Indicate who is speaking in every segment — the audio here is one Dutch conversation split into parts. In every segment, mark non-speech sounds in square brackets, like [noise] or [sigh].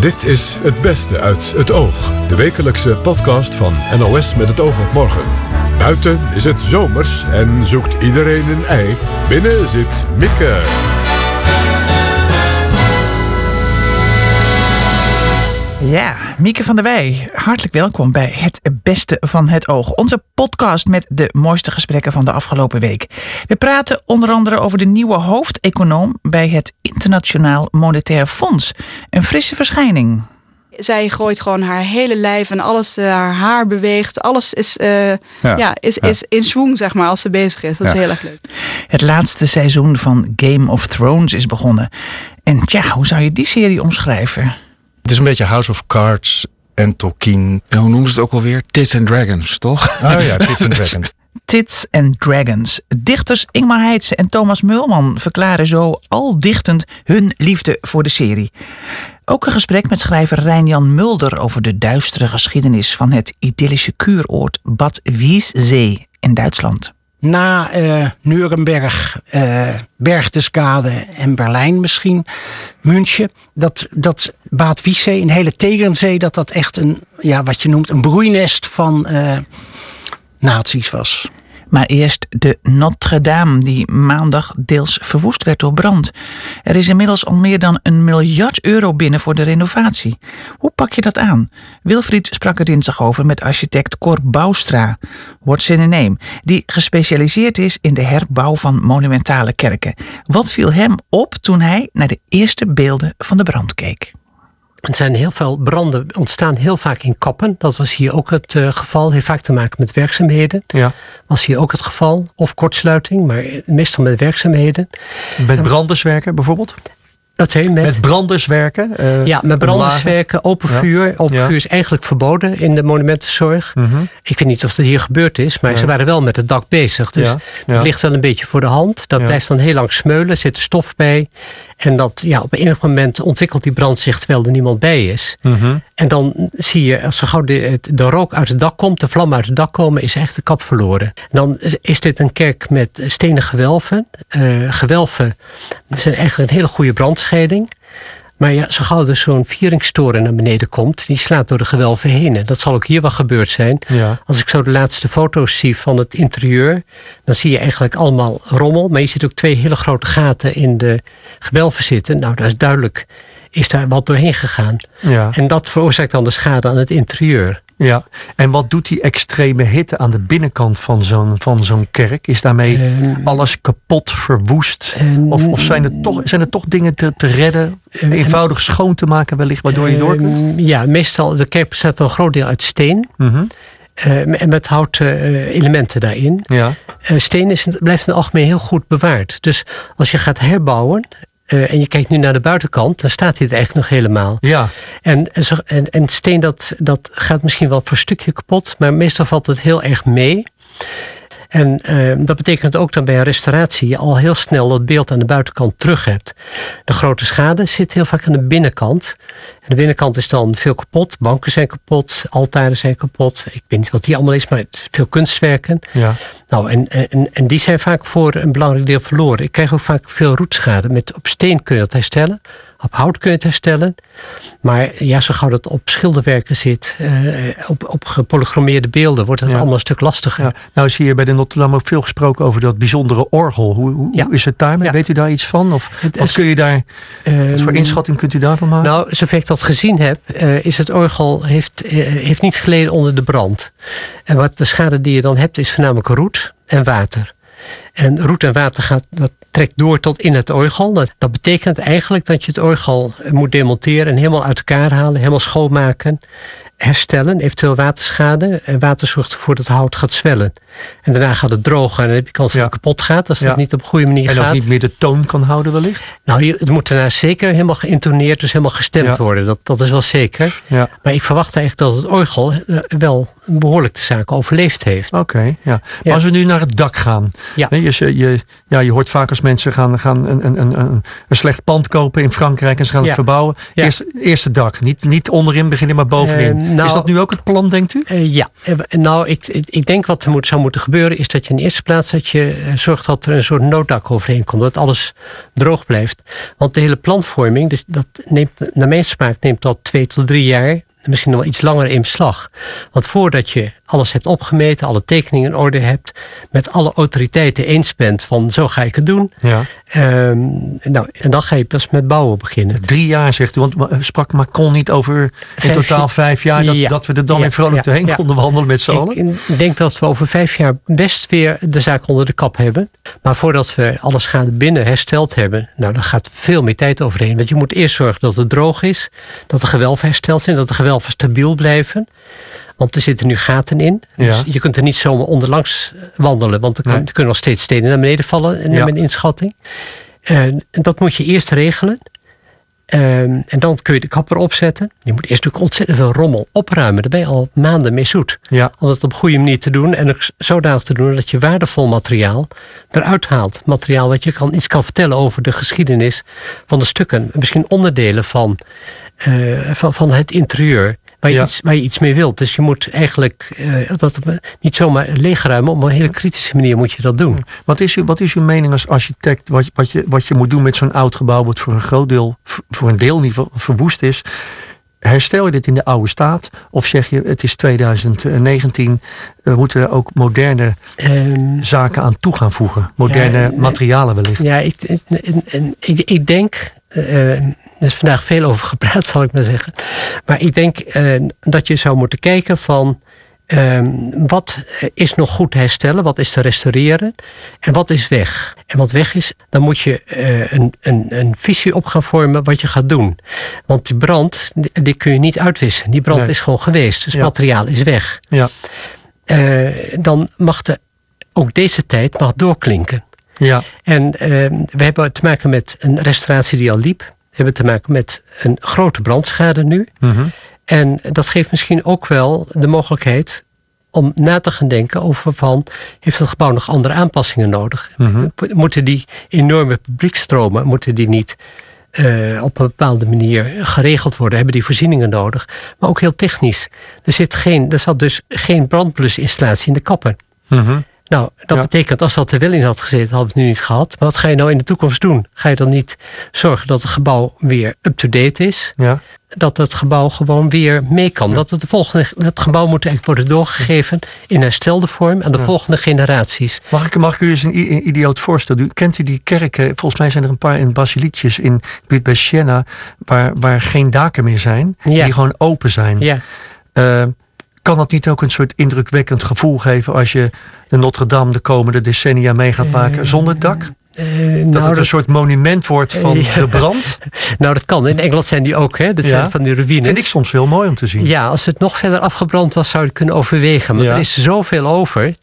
Speaker 1: Dit is Het Beste uit het Oog. De wekelijkse podcast van NOS met het oog op morgen. Buiten is het zomers en zoekt iedereen een ei. Binnen zit Mieke.
Speaker 2: Ja, Mieke van der Wij, hartelijk welkom bij Het Beste van het Oog. Onze podcast met de mooiste gesprekken van de afgelopen week. We praten onder andere over de nieuwe hoofdeconoom bij het Internationaal Monetair Fonds. Een frisse verschijning.
Speaker 3: Zij gooit gewoon haar hele lijf en alles, uh, haar haar beweegt. Alles is, uh, ja. ja. is, is in swing, zeg maar, als ze bezig is. Dat is heel erg leuk.
Speaker 2: Het laatste seizoen van Game of Thrones is begonnen. En tja, hoe zou je die serie omschrijven?
Speaker 4: Het is een beetje House of Cards en Tolkien.
Speaker 5: Ja, hoe noemen ze het ook alweer? Tits and Dragons, toch?
Speaker 4: Oh ja, Tits and Dragons. [laughs]
Speaker 2: Tits and Dragons. Dichters Ingmar Heitse en Thomas Mulman verklaren zo al dichtend hun liefde voor de serie. Ook een gesprek met schrijver Rijn-Jan Mulder over de duistere geschiedenis van het idyllische kuuroord Bad Wieszee in Duitsland
Speaker 6: na uh, Nuremberg, uh, Berchtesgade en Berlijn misschien, München, dat, dat Bad Wiessee, een hele Tegernsee, dat dat echt een, ja, wat je noemt, een broeinest van uh, nazi's was.
Speaker 2: Maar eerst de Notre-Dame, die maandag deels verwoest werd door brand. Er is inmiddels al meer dan een miljard euro binnen voor de renovatie. Hoe pak je dat aan? Wilfried sprak er dinsdag over met architect Cor Boustra, what's in a die gespecialiseerd is in de herbouw van monumentale kerken. Wat viel hem op toen hij naar de eerste beelden van de brand keek?
Speaker 7: Er zijn heel veel branden ontstaan heel vaak in kappen. Dat was hier ook het uh, geval. Heeft vaak te maken met werkzaamheden. Ja. Was hier ook het geval. Of kortsluiting, maar meestal met werkzaamheden.
Speaker 4: Met branderswerken bijvoorbeeld?
Speaker 7: Dat met,
Speaker 4: met branders werken?
Speaker 7: Uh, ja, met branders werken, open vuur. Open vuur is eigenlijk verboden in de monumentenzorg. Mm -hmm. Ik weet niet of dat hier gebeurd is, maar ze waren wel met het dak bezig. Dus het ligt wel een beetje voor de hand. Dat blijft dan heel lang smeulen, er zit stof bij. En dat ja, op enig moment ontwikkelt die brand zich terwijl er niemand bij is. Mm -hmm. En dan zie je, als zo gauw de, de, rook uit het dak komt, de vlam uit het dak komen, is echt de kap verloren. En dan is dit een kerk met stenen gewelven. Uh, gewelven zijn eigenlijk een hele goede brandscheiding. Maar ja, zo gauw er zo'n vieringstoren naar beneden komt, die slaat door de gewelven heen. En dat zal ook hier wel gebeurd zijn. Ja. Als ik zo de laatste foto's zie van het interieur, dan zie je eigenlijk allemaal rommel. Maar je ziet ook twee hele grote gaten in de gewelven zitten. Nou, dat is duidelijk, is daar wat doorheen gegaan. Ja. En dat veroorzaakt dan de schade aan het interieur.
Speaker 4: Ja, en wat doet die extreme hitte aan de binnenkant van zo'n van zo'n kerk? Is daarmee uh, alles kapot, verwoest? Of of zijn, er toch, zijn er toch dingen te, te redden, eenvoudig schoon te maken wellicht, waardoor je door kunt?
Speaker 7: Ja, meestal, de kerk bestaat voor een groot deel uit steen. Mm -hmm. en met houten elementen daarin. Ja. steen is, blijft in het algemeen heel goed bewaard. Dus als je gaat herbouwen, uh, en je kijkt nu naar de buitenkant, dan staat hij er eigenlijk nog helemaal. Ja. En, en, en steen dat, dat gaat misschien wel voor een stukje kapot, maar meestal valt het heel erg mee. En uh, dat betekent ook dat bij een restauratie je al heel snel dat beeld aan de buitenkant terug hebt. De grote schade zit heel vaak aan de binnenkant. En de binnenkant is dan veel kapot. Banken zijn kapot, altaren zijn kapot. Ik weet niet wat die allemaal is, maar veel kunstwerken. Ja. Nou, en, en, en die zijn vaak voor een belangrijk deel verloren. Ik krijg ook vaak veel roetschade. Met, op steen kun je dat herstellen. Op hout kun je het herstellen. Maar ja, zo gauw dat op schilderwerken zit, uh, op, op gepolychromeerde beelden, wordt het allemaal een stuk lastiger. Ja.
Speaker 4: Nou is hier bij de Notre Dame ook veel gesproken over dat bijzondere orgel. Hoe, hoe, ja. hoe is het daarmee? Weet u daar iets van? Of het wat kun je daar, uh, wat voor inschatting kunt u daarvan maken?
Speaker 7: Nou, zover ik dat gezien heb, uh, is het orgel heeft, heeft niet geleden onder de brand. En wat de schade die je dan hebt, is voornamelijk roet en water. En roet en water gaat, dat trekt door tot in het orgel. Dat, betekent eigenlijk dat je het orgel moet demonteren en helemaal uit elkaar halen, helemaal schoonmaken herstellen, eventueel waterschade. En water zorgt ervoor dat het hout gaat zwellen. En daarna gaat het drogen en dan heb je kans dat het kapot gaat. Als het niet op een goede manier
Speaker 4: gaat.
Speaker 7: En
Speaker 4: ook niet meer de toon kan houden wellicht?
Speaker 7: Nou, het moet daarna zeker helemaal geïntoneerd, dus helemaal gestemd worden. Dat, dat is wel zeker. Maar ik verwacht eigenlijk dat het orgel eh, wel behoorlijk de zaak overleefd heeft.
Speaker 4: Oké, ja. Maar als we nu naar het dak gaan. Ja. Je, je, ja, je hoort vaak als mensen gaan, gaan een, een, een, een, een slecht pand kopen in Frankrijk en ze gaan het verbouwen. Eerst, eerst het dak. Niet, niet onderin beginnen, maar bovenin. Nou, is dat nu ook het plan, denkt u?
Speaker 7: ja, nou, ik, ik denk wat er moet, zou moeten gebeuren... is dat je in de eerste plaats dat je zorgt dat er een soort nooddak overheen komt. Dat alles droog blijft. Want de hele planvorming, dus dat neemt, naar mijn smaak neemt dat twee tot drie jaar misschien nog wel iets langer in beslag. Want voordat je alles hebt opgemeten, alle tekeningen in orde hebt, met alle autoriteiten eens bent van zo ga ik het doen. Ja. Ehm, nou, en dan ga je pas met bouwen beginnen.
Speaker 4: Drie jaar zegt u, want sprak Macron niet over in totaal vijf jaar dat, dat we er dan in vrolijk doorheen konden wandelen met z'n allen?
Speaker 7: Ik denk dat we over vijf jaar best weer de zaak onder de kap hebben. Maar voordat we alle schade binnen hersteld hebben, nou dan gaat veel meer tijd overheen. Want je moet eerst zorgen dat het droog is, dat de gewelven hersteld zijn, dat de gewelven stabiel blijven. Want er zitten nu gaten in. Dus je kunt er niet zomaar onderlangs wandelen. Want er, kunnen nog steeds stenen naar beneden vallen, naar mijn inschatting. En dat moet je eerst regelen. Ehm, en dan kun je de kapper opzetten. Je moet eerst natuurlijk ontzettend veel rommel opruimen. Daar ben je al maanden mee zoet. Ja. Om dat op een goede manier te doen. En ook zodanig te doen dat je waardevol materiaal eruit haalt. Materiaal wat je kan, iets kan vertellen over de geschiedenis van de stukken. Misschien onderdelen van, uh, van, van het interieur waar je, iets, waar je iets mee wilt. Dus je moet eigenlijk uh, dat niet zomaar leegruimen. Op een hele kritische manier moet je dat doen.
Speaker 4: Wat is, uw, wat is uw mening als architect? Wat, wat, je, wat je moet doen met zo'n oud gebouw, wat voor een groot deel, voor een deel niet verwoest is. Herstel je dit in de oude staat? Of zeg je het is 2019, we moeten er ook moderne um, zaken aan toe gaan voegen? Moderne materialen wellicht?
Speaker 7: Ja, ik, ik, ik denk, er is vandaag veel over gepraat, [laughs] zal ik maar zeggen. Maar ik denk uh, dat je zou moeten kijken van. Uh, wat is nog goed te herstellen? Wat is te restaureren? En wat is weg? En wat weg is, dan moet je uh, een, een, een visie op gaan vormen wat je gaat doen. Want die brand, die, kun je niet uitwissen. Die brand is gewoon geweest. Dus het materiaal is weg. Ja. Uh, dan mag de, ook deze tijd mag doorklinken. Ja. En we hebben te maken met een restauratie die al liep hebben te maken met een grote brandschade nu. Mhm. En dat geeft misschien ook wel de mogelijkheid om na te gaan denken over van... heeft het gebouw nog andere aanpassingen nodig? Mhm. Moeten die enorme publiekstromen, moeten die niet... Uh, op een bepaalde manier geregeld worden, hebben die voorzieningen nodig. Maar ook heel technisch. Er, zit geen, er zat dus geen brandblusinstallatie in de kappen. Mm nou, dat betekent als dat er wel in had gezeten, hadden we het nu niet gehad. Maar wat ga je nou in de toekomst doen? Ga je dan niet zorgen dat het gebouw weer up-to-date is? Ja. Dat het gebouw gewoon weer mee kan. Dat het, de volgende, het gebouw moet eigenlijk worden doorgegeven in herstelde vorm aan de volgende generaties.
Speaker 4: Mag ik, mag ik u eens een idioot voorstellen? U, kent u die kerken? Volgens mij zijn er een paar in basiliekjes in buurt bij Siena waar, waar geen daken meer zijn. Die gewoon open zijn. Ja. Uh, kan dat niet ook een soort indrukwekkend gevoel geven als je de Notre Dame de komende decennia mee gaat maken eh, zonder dak? Uh, dat nou, het een soort monument wordt van de brand? [laughs]
Speaker 7: nou, dat kan. In Engeland zijn die ook, hè? Dat zijn van die ruïnes.
Speaker 4: Vind ik soms heel mooi om te zien.
Speaker 7: Ja, als het nog verder afgebrand was, zou je het kunnen overwegen. Maar er is zoveel over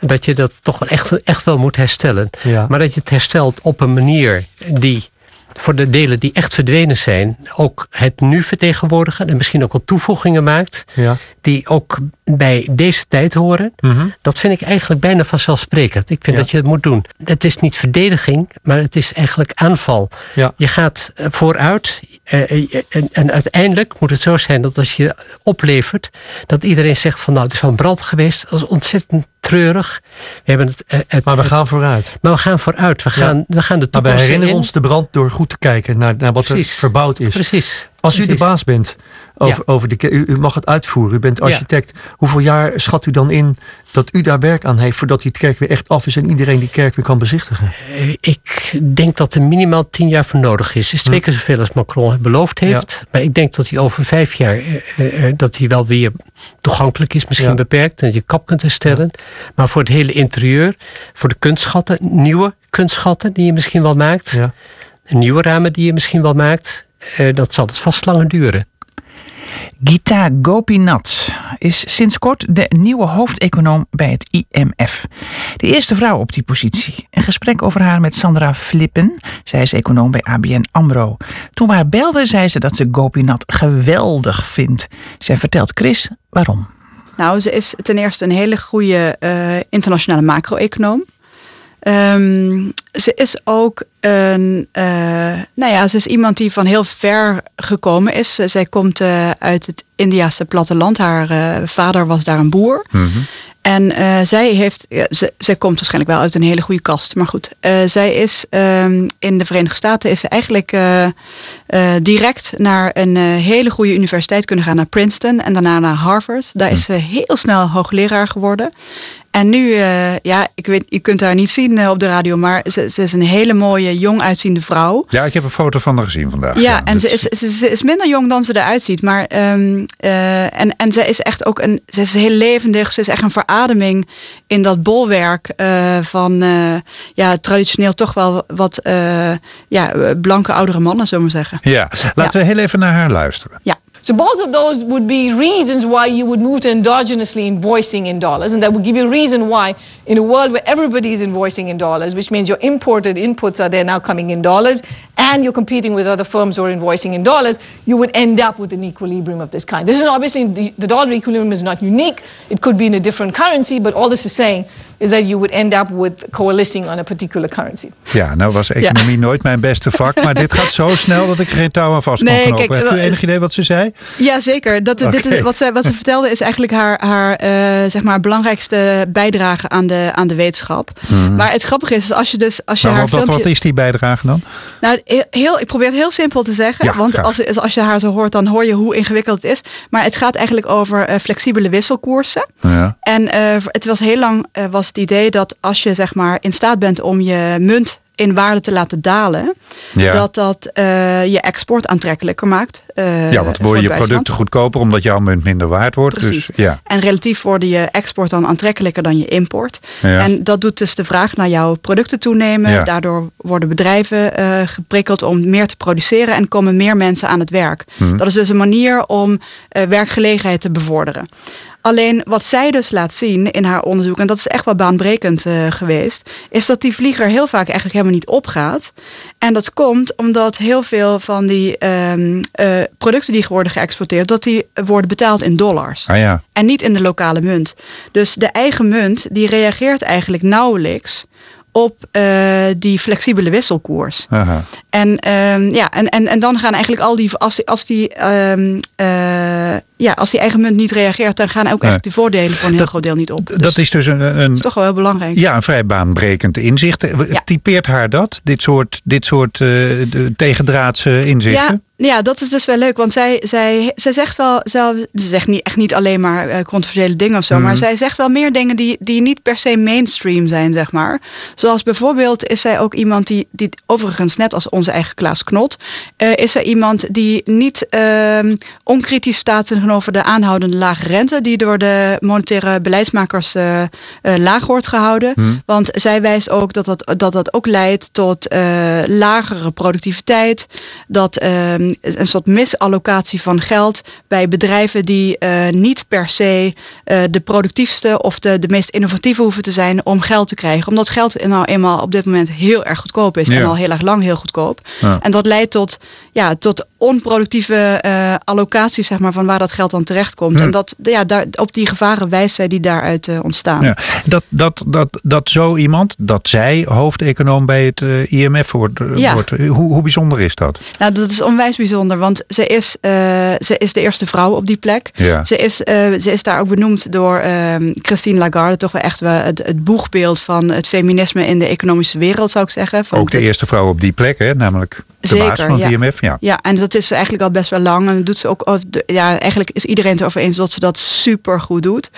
Speaker 7: dat je dat toch echt, echt wel moet herstellen. Maar dat je het herstelt op een manier die voor de delen die echt verdwenen zijn, ook het nu vertegenwoordigen en misschien ook wel toevoegingen maakt, ja. die ook bij deze tijd horen. Mhm. Dat vind ik eigenlijk bijna vanzelfsprekend. Ik vind dat je het moet doen. Het is niet verdediging, maar het is eigenlijk aanval. Ja. Je gaat eh, vooruit eh, eh, en, en, uiteindelijk moet het zo zijn dat als je oplevert, dat iedereen zegt van nou het is van brand geweest, dat is ontzettend treurig. We hebben het,
Speaker 4: eh, het, maar we gaan vooruit.
Speaker 7: Maar we gaan vooruit. We gaan, we gaan de toekomst
Speaker 4: Maar we herinneren ons de brand door goed te kijken naar, naar wat er verbouwd is.
Speaker 7: Precies.
Speaker 4: Als u de baas bent over, over de u, u mag het uitvoeren, u bent architect. Hoeveel jaar schat u dan in dat u daar werk aan heeft voordat die kerk weer echt af is en iedereen die kerk weer kan bezichtigen?
Speaker 7: Eh, ik denk dat er minimaal tien jaar voor nodig is. is twee hm. keer zoveel als Macron beloofd heeft. Maar ik denk dat hij over vijf jaar eh, dat hij wel weer toegankelijk is, misschien beperkt, en je kap kunt herstellen. Maar voor het hele interieur, voor de kunstschatten, nieuwe kunstschatten die je misschien wel maakt, nieuwe ramen die je misschien wel maakt, eh, dat zal het vast langer duren.
Speaker 2: Gita Gopinath is sinds kort de nieuwe hoofdeconoom bij het IMF. De eerste vrouw op die positie. Een gesprek over haar met Sandra Flippen. Zij is econoom bij ABN AMRO. Toen we haar belde, zei ze dat ze Gopinath geweldig vindt. Zij vertelt Chris waarom.
Speaker 3: Nou, ze is ten eerste een hele goede uh, internationale macro-econoom. Um, ze is ook een, uh, nou ja, ze is iemand die van heel ver gekomen is. Zij komt uh, uit het Indiase platteland. Haar uh, vader was daar een boer. Mm -hmm. En zij heeft, ja, ze, zij komt waarschijnlijk wel uit een hele goede kast. Maar goed, zij is um, in de Verenigde Staten is ze eigenlijk direct naar een hele goede universiteit kunnen gaan, naar Princeton en daarna naar Harvard. Daar is ze heel snel hoogleraar geworden. En nu, uh, ja, ik weet, je kunt haar niet zien uh, op de radio, maar ze, ze, is een hele mooie, jong uitziende vrouw.
Speaker 8: Ja, ik heb een foto van haar gezien vandaag.
Speaker 3: Ja, ja en ze is, ze, ze, is minder jong dan ze eruit ziet. Maar, um, uh, en, en ze is echt ook een, ze is heel levendig. Ze is echt een verademing in dat bolwerk van, ja, traditioneel toch wel wat, ja, blanke oudere mannen, zullen we zeggen.
Speaker 8: Ja, laten ja. we heel even naar haar luisteren.
Speaker 3: Ja.
Speaker 9: So both of those would be reasons why you would move to endogenously invoicing in dollars, and that would give you a reason why, in a world where everybody is invoicing in dollars, which means your imported inputs are there now coming in dollars, and you're competing with other firms who are invoicing in dollars, you would end up with an equilibrium of this kind. This is obviously the, the dollar equilibrium is not unique. It could be in a different currency, but all this is saying is that you would end up with coalescing on a particular currency.
Speaker 8: Ja, nou was economie ja. nooit mijn beste vak, maar dit gaat zo snel dat ik geen touw aan vast
Speaker 3: nee,
Speaker 8: kan knopen.
Speaker 3: Kijk,
Speaker 8: Heb u enig idee wat ze zei?
Speaker 3: Ja, zeker. Dat, okay. dit is, wat, ze, wat ze vertelde is eigenlijk haar, haar, uh, zeg maar belangrijkste bijdrage aan de, aan de wetenschap. Mm. Maar het grappige is, als je dus als je
Speaker 8: nou,
Speaker 3: haar
Speaker 8: wat,
Speaker 3: filmpje...
Speaker 8: wat is die bijdrage dan?
Speaker 3: Nou, heel, ik probeer het heel simpel te zeggen,
Speaker 8: ja,
Speaker 3: want als, als je haar zo hoort, dan hoor je hoe ingewikkeld het is. Maar het gaat eigenlijk over uh, flexibele wisselkoersen.
Speaker 8: Ja.
Speaker 3: En uh, het was heel lang was het idee dat als je zeg maar in staat bent om je munt in waarde te laten dalen,
Speaker 8: ja.
Speaker 3: dat dat uh, je export aantrekkelijker maakt. Uh,
Speaker 8: ja, want worden je producten goedkoper omdat jouw munt minder waard wordt.
Speaker 3: Precies.
Speaker 8: Dus, ja.
Speaker 3: En relatief worden je export dan aantrekkelijker dan je import.
Speaker 8: Ja.
Speaker 3: En dat doet dus de vraag naar jouw producten toenemen.
Speaker 8: Ja.
Speaker 3: Daardoor worden bedrijven uh, geprikkeld om meer te produceren en komen meer mensen aan het werk.
Speaker 8: Hmm.
Speaker 3: Dat is dus een manier om werkgelegenheid te bevorderen. Alleen wat zij dus laat zien in haar onderzoek, en dat is echt wel baanbrekend uh, geweest, is dat die vlieger heel vaak eigenlijk helemaal niet opgaat. En dat komt omdat heel veel van die um, uh, producten die worden geëxporteerd, dat die worden betaald in dollars.
Speaker 8: Ah, ja.
Speaker 3: En niet in de lokale munt. Dus de eigen munt, die reageert eigenlijk nauwelijks op uh, die flexibele wisselkoers.
Speaker 8: Aha.
Speaker 3: En, um, ja, en, en, en dan gaan eigenlijk al die, als, als die, um, uh, ja, als die eigen munt niet reageert, dan gaan ook echt de voordelen voor een heel
Speaker 8: dat,
Speaker 3: groot deel niet op.
Speaker 8: Dus dat is dus een, een
Speaker 3: is toch wel heel belangrijk.
Speaker 8: Ja, een vrij baanbrekend inzicht.
Speaker 3: Ja.
Speaker 8: Typeert haar dat, dit soort, dit soort uh, tegendraadse inzichten?
Speaker 3: Ja. Ja, dat is dus wel leuk, want zij, zij, zij zegt wel zelf, ze zegt niet, echt niet alleen maar uh, controversiële dingen of zo,
Speaker 8: Mhm.
Speaker 3: mm. maar zij zegt wel meer dingen die, die niet per se mainstream zijn, zeg maar. Zoals bijvoorbeeld is zij ook iemand die, die overigens net als onze eigen Klaas Knot, uh, is er iemand die niet uh, onkritisch staat tegenover de aanhoudende lage rente, die door de monetaire beleidsmakers uh, laag wordt gehouden.
Speaker 8: Hmm.
Speaker 3: Want zij wijst ook dat dat, dat, dat ook leidt tot uh, lagere productiviteit, dat ehm, een soort misallocatie van geld bij bedrijven die niet per se de productiefste of de, de meest innovatieve hoeven te zijn om geld te krijgen. Omdat geld nou eenmaal op dit moment heel erg goedkoop is
Speaker 8: Ja.
Speaker 3: en al heel erg lang heel goedkoop.
Speaker 8: Ja.
Speaker 3: En dat leidt tot, ja, tot onproductieve allocaties zeg maar, van waar dat geld dan terechtkomt.
Speaker 8: Ja.
Speaker 3: En dat, ja, daar, op die gevaren wijst zij die daaruit uh, ontstaan.
Speaker 8: Ja, dat, dat, dat, dat zo iemand, dat zij hoofdeconoom bij het uh, IMF wordt,
Speaker 3: Ja.
Speaker 8: wordt hoe, hoe bijzonder is dat?
Speaker 3: Nou, dat is onwijs bijzonder, want ze is, ze is de eerste vrouw op die plek.
Speaker 8: Ja.
Speaker 3: Ze, is, ze is daar ook benoemd door uh, Christine Lagarde, toch wel echt wel het, het boegbeeld van het feminisme in de economische wereld, zou ik zeggen. Van
Speaker 8: Ook de eerste vrouw op die plek, hè? namelijk de
Speaker 3: Zeker,
Speaker 8: baas van het
Speaker 3: ja.
Speaker 8: IMF. Ja.
Speaker 3: Ja, en dat is eigenlijk al best wel lang. En dat doet ze ook. Ja, eigenlijk is iedereen het erover eens dat ze dat super goed doet.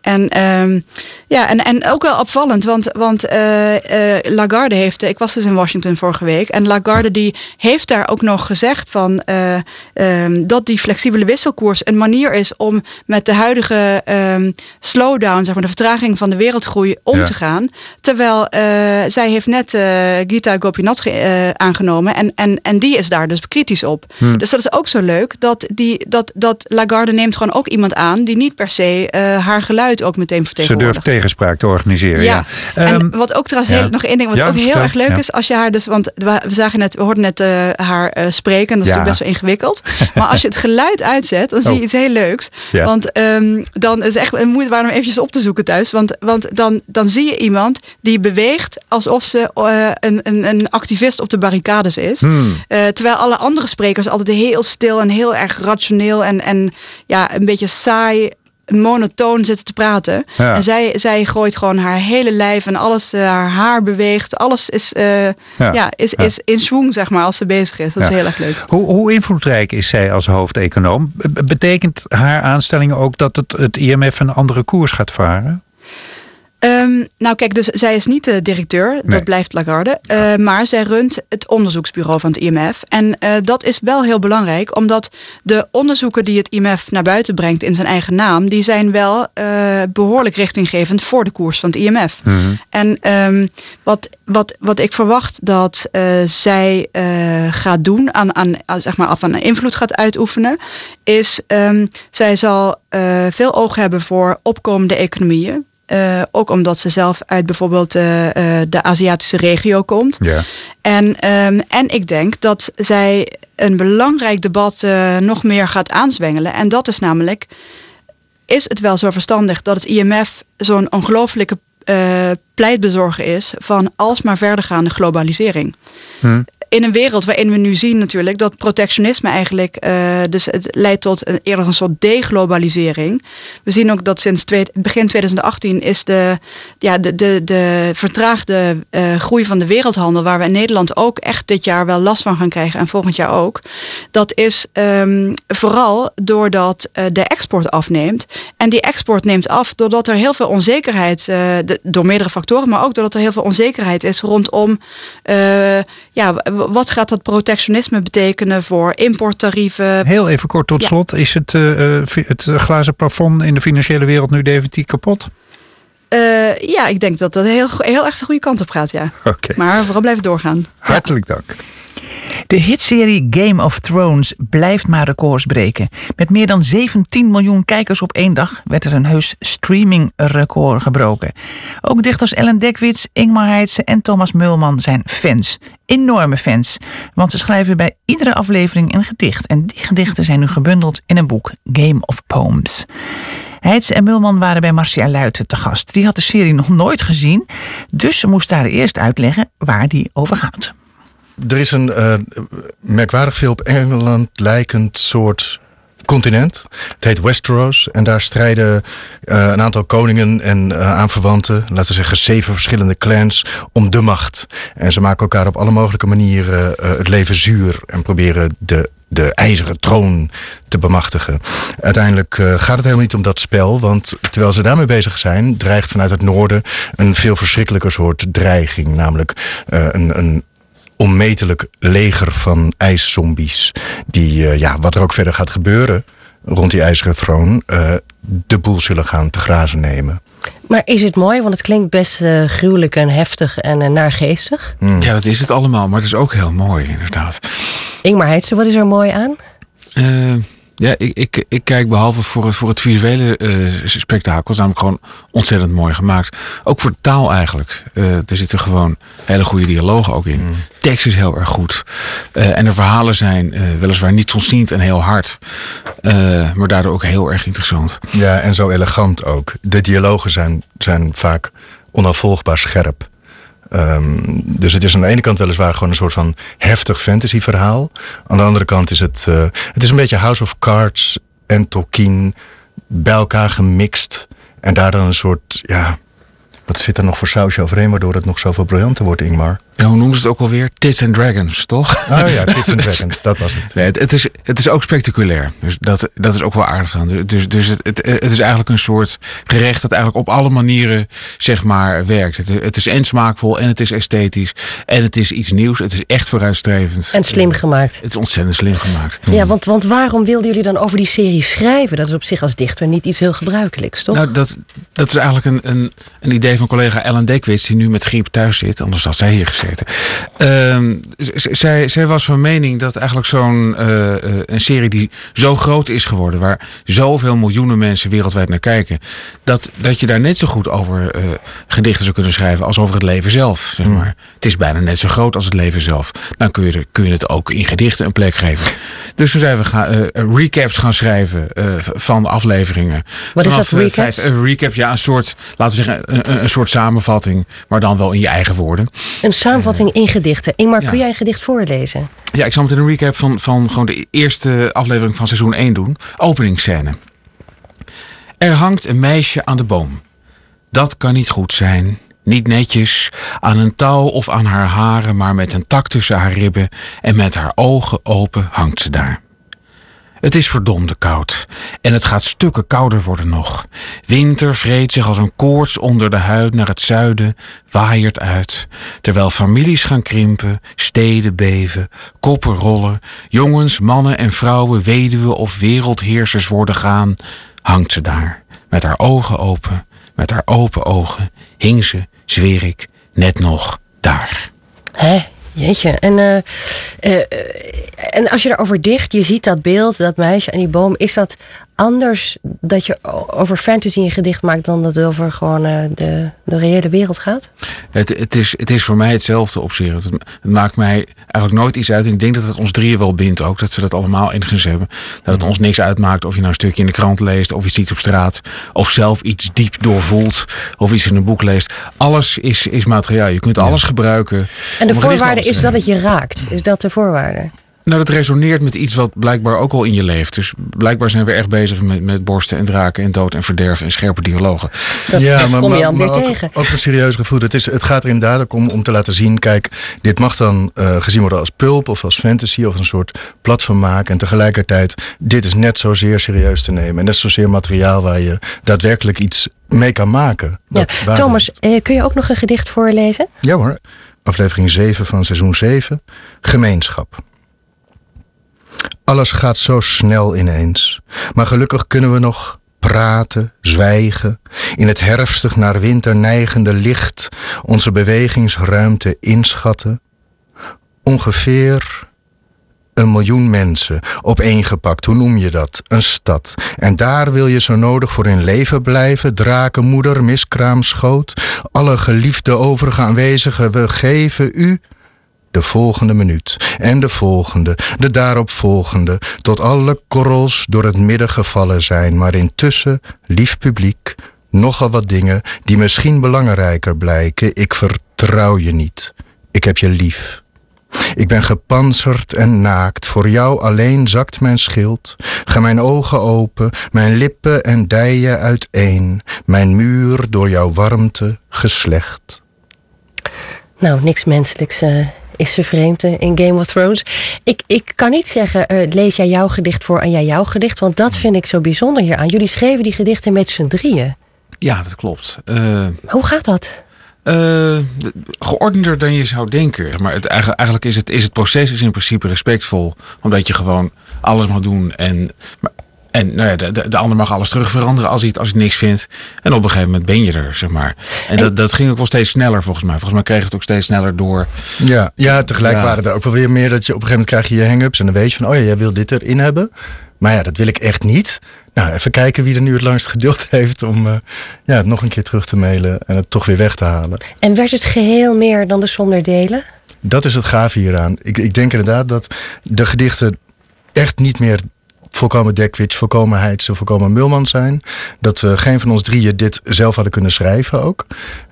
Speaker 3: En, ehm, ja, en, en ook wel opvallend, want, want eh, eh, Lagarde heeft. Ik was dus in Washington vorige week. En Lagarde die heeft daar ook nog gezegd van eh, ehm, dat die flexibele wisselkoers een manier is om met de huidige ehm, slowdown, zeg maar, de vertraging van de wereldgroei om
Speaker 8: Ja.
Speaker 3: te gaan. Terwijl eh, zij heeft net eh, Gita Gopinath eh, aangenomen en, en, en die is daar dus kritisch op.
Speaker 8: Hmm.
Speaker 3: Dus dat is ook zo leuk dat, die, dat, dat Lagarde Lagarde neemt gewoon ook iemand aan die niet per se uh, haar geluid ook meteen vertegenwoordigt.
Speaker 8: Ze durft tegenspraak te organiseren. Ja.
Speaker 3: ja. En um, wat ook trouwens heel, nog één ding, wat ook heel erg leuk is, als je haar dus, want we, zagen net, we hoorden net uh, haar uh, spreken, dat is natuurlijk best wel ingewikkeld. maar als je het geluid uitzet, dan zie je oh. iets heel leuks. Want um, dan is echt een moeite waard om eventjes op te zoeken thuis. Want, want dan, dan zie je iemand die beweegt alsof ze een, een, een activist op de barricades is. Hmm. terwijl alle andere sprekers altijd heel stil en heel erg rationeel en, en ja, een beetje saai monotoon zitten te praten. En zij, zij gooit gewoon haar hele lijf en alles, uh, haar haar beweegt. Alles is, uh, ja. is, is in swing, zeg maar, als ze bezig is. Dat is heel erg leuk.
Speaker 8: Hoe, hoe invloedrijk is zij als hoofdeconoom? Betekent haar aanstelling ook dat het, het IMF een andere koers gaat varen?
Speaker 3: Um, nou kijk, dus zij is niet de directeur, dat blijft Lagarde. Uh, maar zij runt het onderzoeksbureau van het IMF. En uh, dat is wel heel belangrijk, omdat de onderzoeken die het IMF naar buiten brengt in zijn eigen naam, die zijn wel uh, behoorlijk richtinggevend voor de koers van het IMF. Mm En um, wat, wat, wat ik verwacht dat zij gaat doen, aan, aan, zeg maar, af aan invloed gaat uitoefenen, is um, zij zal veel oog hebben voor opkomende economieën. Uh, ook omdat ze zelf uit bijvoorbeeld uh, uh, de Aziatische regio komt. Ja. En, um, en ik denk dat zij een belangrijk debat nog meer gaat aanzwengelen. En dat is namelijk, is het wel zo verstandig dat het IMF zo'n ongelooflijke pleitbezorger is van alsmaar verdergaande globalisering? Hm in een wereld waarin we nu zien natuurlijk dat protectionisme eigenlijk, uh, dus het leidt tot een, eerder een soort deglobalisering. We zien ook dat sinds begin 2018 is de, ja, de, de, de vertraagde uh, groei van de wereldhandel, waar we in Nederland ook echt dit jaar wel last van gaan krijgen en volgend jaar ook. Dat is um, vooral doordat uh, de export afneemt. En die export neemt af doordat er heel veel onzekerheid, door meerdere factoren, maar ook doordat er heel veel onzekerheid is rondom ja, wat gaat dat protectionisme betekenen voor importtarieven?
Speaker 8: Heel even kort tot slot. Is het, uh, het glazen plafond in de financiële wereld nu definitief kapot?
Speaker 3: Uh, ja, ik denk dat dat heel, heel erg de goede kant op gaat, ja. [laughs] Okay. Maar vooral blijven doorgaan.
Speaker 8: Hartelijk dank.
Speaker 2: De hitserie Game of Thrones blijft maar records breken. Met meer dan 17 miljoen kijkers op één dag werd er een heus streamingrecord gebroken. Ook dichters Ellen Dekwits, Ingmar Heitse en Thomas Mulman zijn fans. Enorme fans, want ze schrijven bij iedere aflevering een gedicht. En die gedichten zijn nu gebundeld in een boek, Game of Poems. Heitse en Mulman waren bij Marcia Luiten te gast. Die had de serie nog nooit gezien, dus ze moest daar eerst uitleggen waar die over gaat
Speaker 10: er is een uh, merkwaardig veel op Engeland lijkend soort continent. Het heet Westeros. En daar strijden uh, een aantal koningen en uh, aanverwanten, laten we zeggen zeven verschillende clans, om de macht. En ze maken elkaar op alle mogelijke manieren het leven zuur en proberen de de ijzeren troon te bemachtigen. Uiteindelijk gaat het helemaal niet om dat spel, want terwijl ze daarmee bezig zijn, dreigt vanuit het noorden een veel verschrikkelijker soort dreiging, namelijk een, een onmetelijk leger van ijszombies. Die, uh, ja, wat er ook verder gaat gebeuren rond die ijzeren troon, uh, de boel zullen gaan te grazen nemen.
Speaker 11: Maar is het mooi? Want het klinkt best uh, gruwelijk en heftig en uh, naargeestig.
Speaker 5: Mm. Ja, dat is het allemaal. Maar het is ook heel mooi, inderdaad.
Speaker 11: Ingmar Heidse, wat is er mooi aan?
Speaker 5: Ja, ik, ik, ik kijk behalve voor het, voor het visuele uh, spektakel, is namelijk gewoon ontzettend mooi gemaakt. Ook voor de taal eigenlijk. Uh, er zitten gewoon hele goede dialogen ook in. Mm. Tekst is heel erg goed. Uh, en de verhalen zijn weliswaar niet ontziend en heel hard. maar daardoor ook heel erg interessant.
Speaker 10: Ja, en zo elegant ook. De dialogen zijn, zijn vaak onafvolgbaar scherp. Um, dus het is aan de ene kant weliswaar gewoon een soort van heftig fantasy verhaal. Aan de andere kant is het, uh, het is een beetje House of Cards en Tolkien bij elkaar gemixt. En daar dan een soort, ja, wat zit er nog voor sausje overheen waardoor het nog zoveel briljanter wordt, Ingmar?
Speaker 5: Ja, hoe noemen ze het ook alweer? Tits and Dragons, toch?
Speaker 10: Oh ja, [laughs] Tits and Dragons, dat was het.
Speaker 5: Nee, het, het, is, het is ook spectaculair. Dus dat, dat is ook wel aardig aan. Dus, dus het, het, het is eigenlijk een soort gerecht dat eigenlijk op alle manieren zeg maar werkt. Het, het is en smaakvol en het is esthetisch. En het is iets nieuws. Het is echt vooruitstrevend.
Speaker 11: En slim gemaakt.
Speaker 5: Het is ontzettend slim gemaakt.
Speaker 11: Ja, want, want waarom wilden jullie dan over die serie schrijven? Dat is op zich als dichter niet iets heel gebruikelijks, toch?
Speaker 5: Nou, dat, dat is eigenlijk een, een, een idee van collega Ellen Dekwits... die nu met griep thuis zit. Anders had zij hier gezeten gezeten. Ehm, zij, zij was van mening dat eigenlijk zo'n uh, een serie die zo groot is geworden, waar zoveel miljoenen mensen wereldwijd naar kijken, dat, dat je daar net zo goed over uh, gedichten zou kunnen schrijven als over het leven zelf. Zeg maar. Het is bijna net zo groot als het leven zelf. Dan kun je, kun je het ook in gedichten een plek geven. Dus toen zijn we gaan, uh, recaps gaan schrijven van afleveringen.
Speaker 11: Wat is dat, recaps?
Speaker 5: Een recap, ja, een soort, laten we zeggen, een, een soort samenvatting, maar dan wel in je eigen woorden.
Speaker 11: Een samenvatting in gedichten. Ingmar, kun jij een gedicht voorlezen?
Speaker 5: Ja, ik zal meteen een recap van, van gewoon de eerste aflevering van seizoen 1 doen. Openingsscène. Er hangt een meisje aan de boom. Dat kan niet goed zijn. Niet netjes, aan een touw of aan haar haren, maar met een tak tussen haar ribben en met haar ogen open hangt ze daar. Het is verdomde koud. En het gaat stukken kouder worden nog. Winter vreet zich als een koorts onder de huid naar het zuiden, waaiert uit. Terwijl families gaan krimpen, steden beven, koppen rollen, jongens, mannen en vrouwen, weduwen of wereldheersers worden gaan, hangt ze daar. Met haar ogen open, met haar open ogen, hing ze, zweer ik, net nog daar.
Speaker 11: Hé, Jeetje. En, uh, uh, en als je daarover dicht, je ziet dat beeld, dat meisje en die boom. Is dat anders dat je over fantasy een gedicht maakt dan dat het over gewoon uh, de, de reële wereld gaat?
Speaker 5: Het, het, is, het is voor mij hetzelfde op zich. Het, het, maakt mij eigenlijk nooit iets uit. En ik denk dat het ons drieën wel bindt ook. Dat we dat allemaal enigszins hebben. Dat het ons niks uitmaakt of je nou een stukje in de krant leest. Of iets ziet op straat. Of zelf iets diep doorvoelt. Of iets in een boek leest. Alles is, is materiaal. Je kunt alles gebruiken.
Speaker 11: En de voorwaarde is dat het je raakt. Is dat de voorwaarde?
Speaker 5: Nou, dat resoneert met iets wat blijkbaar ook al in je leeft. Dus blijkbaar zijn we erg bezig met, met borsten en draken en dood en verderf en scherpe dialogen.
Speaker 11: Dat, ja, dat maar, kom je dan weer tegen.
Speaker 10: Ook, een serieus gevoel. Het, is, het gaat er inderdaad ook om, om te laten zien, kijk, dit mag dan uh, gezien worden als pulp of als fantasy of een soort platform maken. En tegelijkertijd, dit is net zozeer serieus te nemen. En net zozeer materiaal waar je daadwerkelijk iets mee kan maken.
Speaker 11: Ja. Thomas, eh, kun je ook nog een gedicht voorlezen?
Speaker 10: Ja hoor. Aflevering 7 van seizoen 7. Gemeenschap. Alles gaat zo snel ineens. Maar gelukkig kunnen we nog praten, zwijgen, in het herfstig naar winter neigende licht onze bewegingsruimte inschatten. Ongeveer een miljoen mensen opeengepakt, hoe noem je dat? Een stad. En daar wil je zo nodig voor in leven blijven, drakenmoeder, miskraamschoot, alle geliefde overige aanwezigen, we geven u de volgende minuut en de volgende, de daaropvolgende, tot alle korrels door het midden gevallen zijn, maar intussen, lief publiek, nogal wat dingen die misschien belangrijker blijken. Ik vertrouw je niet. Ik heb je lief. Ik ben gepanzerd en naakt, voor jou alleen zakt mijn schild. Ga mijn ogen open, mijn lippen en dijen uiteen, mijn muur door jouw warmte geslecht.
Speaker 11: Nou, niks menselijks uh, is ze vreemd in Game of Thrones. Ik, ik kan niet zeggen, uh, lees jij jouw gedicht voor en jij jouw gedicht. Want dat vind ik zo bijzonder hier aan. Jullie schreven die gedichten met z'n drieën.
Speaker 5: Ja, dat klopt. Uh,
Speaker 11: Hoe gaat dat?
Speaker 5: Uh, geordender dan je zou denken. Maar het, eigenlijk is het, is het proces is in principe respectvol. Omdat je gewoon alles mag doen. En, maar, en nou ja, de, de, de, ander mag alles terug veranderen als hij, het, als hij niks vindt. En op een gegeven moment ben je er, zeg maar. En, dat, dat ging ook wel steeds sneller, volgens mij. Volgens mij kreeg het ook steeds sneller door.
Speaker 10: Ja, ja tegelijk ja. waren er ook wel weer meer dat je op een gegeven moment krijg je je hang-ups. En dan weet je van, oh ja, jij wil dit erin hebben. Maar ja, dat wil ik echt niet. Nou, even kijken wie er nu het langst geduld [laughs] heeft om uh, ja, het nog een keer terug te mailen en het toch weer weg te halen.
Speaker 11: En werd het geheel meer dan de zonder delen?
Speaker 10: Dat is het gaaf hieraan. Ik, ik denk inderdaad dat de gedichten echt niet meer volkomen Dekwits, volkomen Heidse, volkomen Mulman zijn. Dat we geen van ons drieën dit zelf hadden kunnen schrijven ook.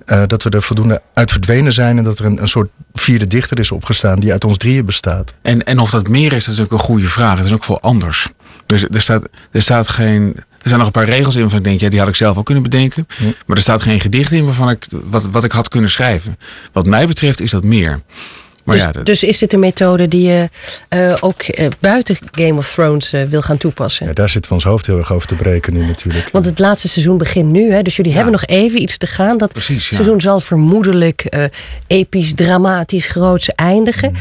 Speaker 10: Uh, dat we er voldoende uit verdwenen zijn en dat er een, een soort vierde dichter is opgestaan die uit ons drieën bestaat.
Speaker 5: En, en of dat meer is, dat is ook een goede vraag. Dat is ook veel anders. Dus er staat, er staat geen. Er zijn nog een paar regels in waarvan ik denk, ja, die had ik zelf ook kunnen bedenken. Ja. Maar er staat geen gedicht in waarvan ik wat, wat ik had kunnen schrijven. Wat mij betreft is dat meer. Maar
Speaker 11: dus,
Speaker 5: ja, dat...
Speaker 11: dus, is dit een methode die je uh, ook uh, buiten Game of Thrones uh, wil gaan toepassen?
Speaker 10: Ja, daar zitten we ons hoofd heel erg over te breken nu natuurlijk.
Speaker 11: Want het laatste seizoen begint nu, hè? dus jullie ja. hebben nog even iets te gaan. Dat
Speaker 5: Precies,
Speaker 11: seizoen zal vermoedelijk episch, dramatisch, groots eindigen.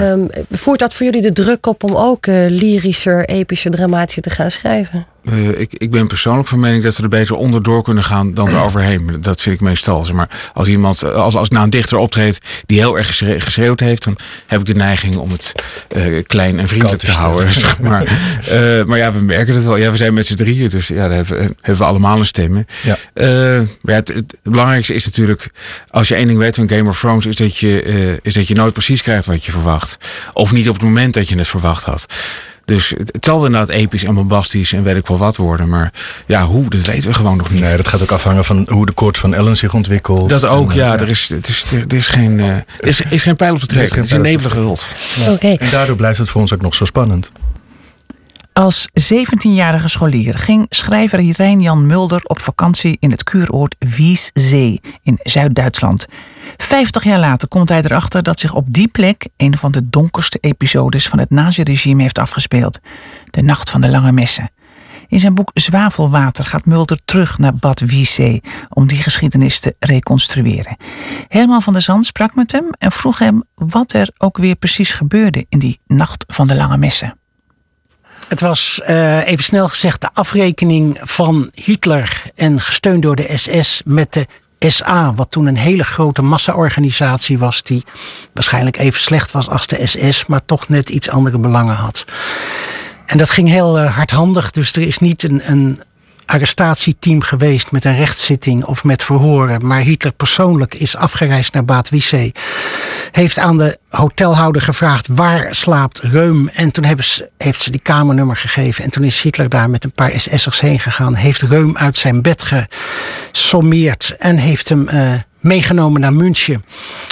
Speaker 11: Um, voert dat voor jullie de druk op om ook lyrischer, epischer, dramatischer te gaan schrijven?
Speaker 5: Uh, ik, ik ben persoonlijk van mening dat ze er beter onderdoor kunnen gaan dan er [clears throat] overheen. Dat vind ik meestal. Zeg maar als iemand, als, als nou een dichter optreedt die heel erg geschreeuwd heeft, dan heb ik de neiging om het uh, klein en vriendelijk te houden. [laughs] Zeg maar. Uh, [laughs] maar ja, we merken het wel. Ja, we zijn met z'n drieën, dus ja, daar hebben, hebben we allemaal een stemmen. Ja. maar ja, het, het, belangrijkste is natuurlijk, als je één ding weet van Game of Thrones, is dat je, is dat je nooit precies krijgt wat je verwacht. Of niet op het moment dat je het verwacht had. Dus het, het, zal inderdaad episch en bombastisch en weet ik wel wat worden. Maar ja, hoe, dat weten we gewoon nog niet.
Speaker 10: Nee, dat gaat ook afhangen van hoe de koord van Ellen zich ontwikkelt.
Speaker 5: Dat ook, ja. Er, is, het is, er, is geen, uh, er is, is geen pijl op te trekken. Het is een nevelige hult.
Speaker 11: Ja. Okay.
Speaker 10: En daardoor blijft het voor ons ook nog zo spannend.
Speaker 2: Als 17-jarige scholier ging schrijver Irijn-Jan Mulder op vakantie in het kuuroord Wieszee in Zuid-Duitsland. Vijftig jaar later komt hij erachter dat zich op die plek een van de donkerste episodes van het naziregime heeft afgespeeld: de Nacht van de Lange Messen. In zijn boek Zwavelwater gaat Mulder terug naar Bad Wiessee om die geschiedenis te reconstrueren. Herman van der Zand sprak met hem en vroeg hem wat er ook weer precies gebeurde in die Nacht van de Lange Messen.
Speaker 6: Het was uh, even snel gezegd de afrekening van Hitler en gesteund door de SS met de SA, wat toen een hele grote massaorganisatie was, die waarschijnlijk even slecht was als de SS, maar toch net iets andere belangen had. En dat ging heel uh, hardhandig, dus er is niet een, een arrestatieteam geweest met een rechtszitting of met verhoren. Maar Hitler persoonlijk is afgereisd naar Bad Wissee. Heeft aan de hotelhouder gevraagd waar slaapt Reum. En toen hebben ze, heeft ze die kamernummer gegeven. En toen is Hitler daar met een paar SS'ers heen gegaan. Heeft Reum uit zijn bed gesommeerd. En heeft hem uh, meegenomen naar München.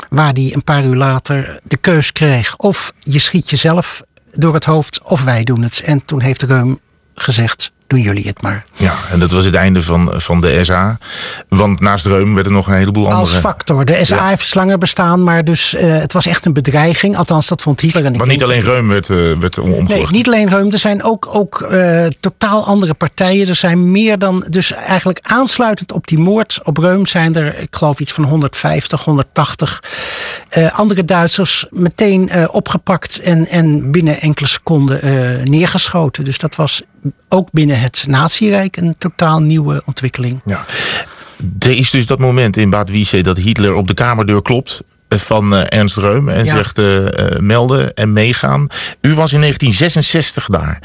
Speaker 6: Waar hij een paar uur later de keus kreeg. Of je schiet jezelf door het hoofd of wij doen het. En toen heeft Reum gezegd doen jullie het maar.
Speaker 12: Ja, en dat was het einde van, van de SA. Want naast Reum werden nog een heleboel andere...
Speaker 6: Als factor. De SA heeft langer bestaan, maar dus uh, het was echt een bedreiging. Althans, dat vond Hitler. En
Speaker 12: maar niet alleen Reum werd, uh, werd.
Speaker 6: Nee, niet alleen Reum. Er zijn ook, ook uh, totaal andere partijen. Er zijn meer dan... Dus eigenlijk aansluitend op die moord op Reum zijn er, ik geloof iets van 150, 180 andere Duitsers meteen opgepakt en, en binnen enkele seconden neergeschoten. Dus dat was ook binnen het Nazirijk een totaal nieuwe ontwikkeling.
Speaker 12: Ja. Er is dus dat moment in Bad Wiese dat Hitler op de kamerdeur klopt van uh, Ernst Reum en zegt uh, melden en meegaan. U was in 1966 daar,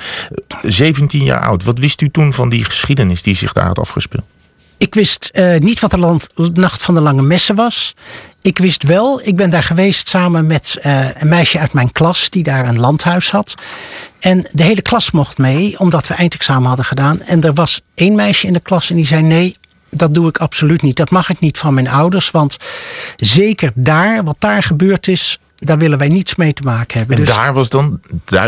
Speaker 12: 17 jaar oud. Wat wist u toen van die geschiedenis die zich daar had afgespeeld?
Speaker 6: Ik wist uh, niet wat de land, Nacht van de Lange Messen was. Ik wist wel, ik ben daar geweest samen met uh, een meisje uit mijn klas die daar een landhuis had. En de hele klas mocht mee, omdat we eindexamen hadden gedaan. En er was één meisje in de klas en die zei: Nee, dat doe ik absoluut niet. Dat mag ik niet van mijn ouders. Want zeker daar, wat daar gebeurd is, daar willen wij niets mee te maken hebben.
Speaker 12: En dus, daar was dan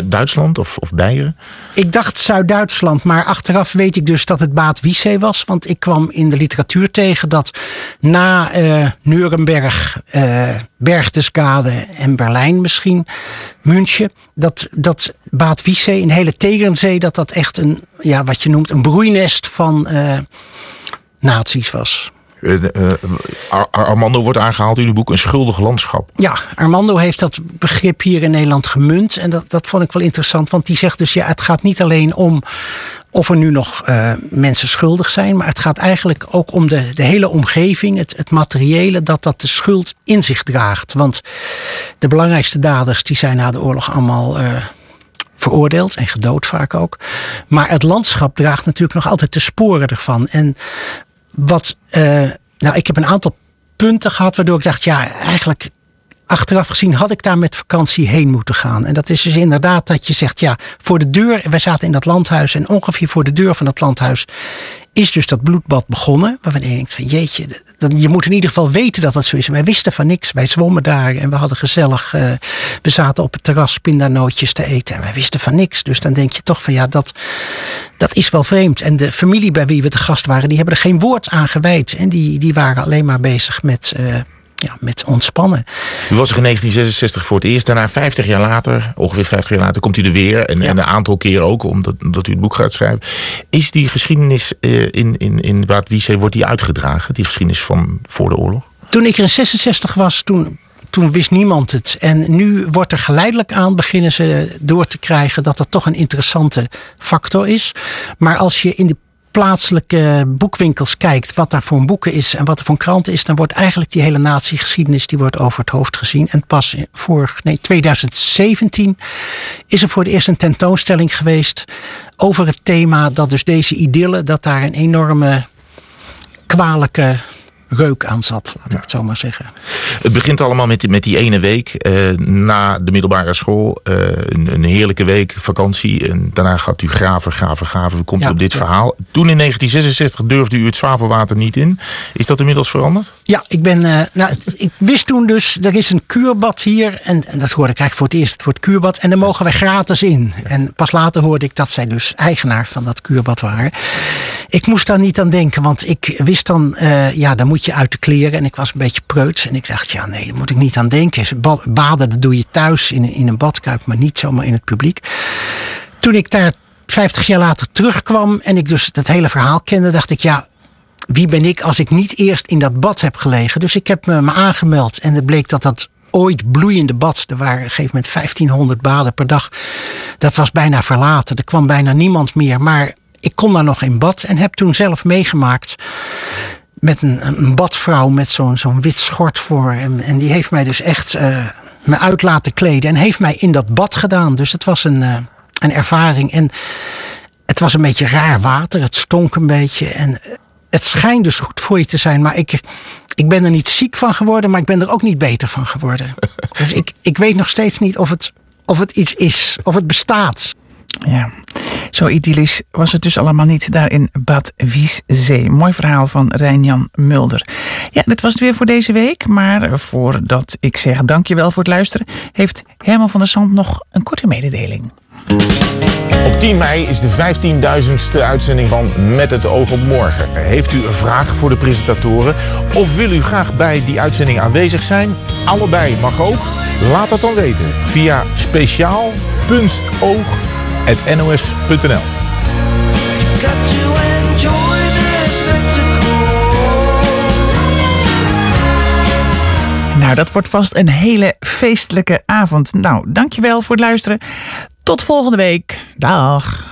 Speaker 12: Duitsland of, of Beieren?
Speaker 6: Ik dacht Zuid-Duitsland, maar achteraf weet ik dus dat het Baat Wiessee was. Want ik kwam in de literatuur tegen dat na uh, Nuremberg, uh, Berchtesgade en Berlijn misschien, München, dat, dat Baat Wiessee, een hele Tegernsee, dat dat echt een, ja, wat je noemt, een broeinest van uh, nazi's was.
Speaker 12: Uh, Armando wordt aangehaald in uw boek een schuldig landschap.
Speaker 6: Ja, Armando heeft dat begrip hier in Nederland gemunt. En dat, dat vond ik wel interessant. Want die zegt dus, ja, het gaat niet alleen om of er nu nog uh, mensen schuldig zijn. Maar het gaat eigenlijk ook om de, de hele omgeving, het, het materiële, dat dat de schuld in zich draagt. Want de belangrijkste daders, die zijn na de oorlog allemaal veroordeeld en gedood vaak ook. Maar het landschap draagt natuurlijk nog altijd de sporen ervan. En wat, uh, nou, ik heb een aantal punten gehad waardoor ik dacht, ja, eigenlijk achteraf gezien had ik daar met vakantie heen moeten gaan. En dat is dus inderdaad dat je zegt, ja, voor de deur, wij zaten in dat landhuis en ongeveer voor de deur van dat landhuis is dus dat bloedbad begonnen. Waarvan je denkt van jeetje, je moet in ieder geval weten dat dat zo is. Wij wisten van niks. Wij zwommen daar en we hadden gezellig. Uh, we zaten op het terras pindanootjes te eten en wij wisten van niks. Dus dan denk je toch van ja, dat, dat is wel vreemd. En de familie bij wie we te gast waren, die hebben er geen woord aan gewijd. En die, die waren alleen maar bezig met... Uh, ja, met ontspannen.
Speaker 12: U was er in 1966 voor het eerst. Daarna 50 jaar later, ongeveer 50 jaar later, komt u er weer. En, en een aantal keer ook, omdat, omdat u het boek gaat schrijven. Is die geschiedenis uh, in, in, in Bad Wiese, wordt die uitgedragen? Die geschiedenis van voor de oorlog?
Speaker 6: Toen ik er in 66 was, toen toen wist niemand het. En nu wordt er geleidelijk aan beginnen ze door te krijgen dat dat toch een interessante factor is. Maar als je in de plaatselijke boekwinkels kijkt wat daar voor boeken is en wat er voor kranten is, dan wordt eigenlijk die hele natiegeschiedenis die wordt over het hoofd gezien. En pas voor nee, 2017 is er voor het eerst een tentoonstelling geweest over het thema dat dus deze idylle, dat daar een enorme kwalijke reuk aan zat, laat ik het zo maar zeggen.
Speaker 12: Het begint allemaal met, met die ene week eh, na de middelbare school. Eh, een, een, heerlijke week vakantie. En daarna gaat u graven, graven, graven. U komt op dit verhaal. Toen in 1966 durfde u het zwavelwater niet in. Is dat inmiddels veranderd?
Speaker 6: Ja, ik ben. Uh, nou, ik wist toen dus, er is een kuurbad hier. En, en dat hoorde ik eigenlijk voor het eerst, het woord kuurbad. En daar mogen wij gratis in. En pas later hoorde ik dat zij dus eigenaar van dat kuurbad waren. Ik moest daar niet aan denken, want ik wist dan, ja, dan moet uit de kleren. En ik was een beetje preuts. En ik dacht, ja, nee, moet ik niet aan denken. Baden, dat doe je thuis in, in een badkuip, maar niet zomaar in het publiek. Toen ik daar 50 jaar later terugkwam en ik dus dat hele verhaal kende, dacht ik, ja, wie ben ik als ik niet eerst in dat bad heb gelegen? Dus ik heb me, me aangemeld en het bleek dat dat ooit bloeiende bad. Er waren op een gegeven moment 1500 baden per dag. Dat was bijna verlaten. Er kwam bijna niemand meer. Maar ik kon daar nog in bad en heb toen zelf meegemaakt met een, een badvrouw met zo'n zo'n wit schort voor. En, en die heeft mij dus echt uh, me uit laten kleden en heeft mij in dat bad gedaan. Dus het was een, uh, een ervaring. En het was een beetje raar water, het stonk een beetje. En het schijnt dus goed voor je te zijn, maar ik, ik ben er niet ziek van geworden, maar ik ben er ook niet beter van geworden. [laughs] Dus ik, ik weet nog steeds niet of het, of het iets is, of het bestaat.
Speaker 2: Ja, zo idyllisch was het dus allemaal niet daar in Bad Wieszee. Mooi verhaal van Rijnjan Mulder. Ja, dit was het weer voor deze week. Maar voordat ik zeg dankjewel voor het luisteren... heeft Herman van der Zand nog een korte mededeling.
Speaker 12: Op 10 mei is de 15.000ste uitzending van Met het oog op morgen. Heeft u een vraag voor de presentatoren? Of wil u graag bij die uitzending aanwezig zijn? Allebei mag ook. Laat dat dan weten via speciaal.oog nos.nl.
Speaker 2: Nou, dat wordt vast een hele feestelijke avond. Nou, dankjewel voor het luisteren. Tot volgende week. Dag.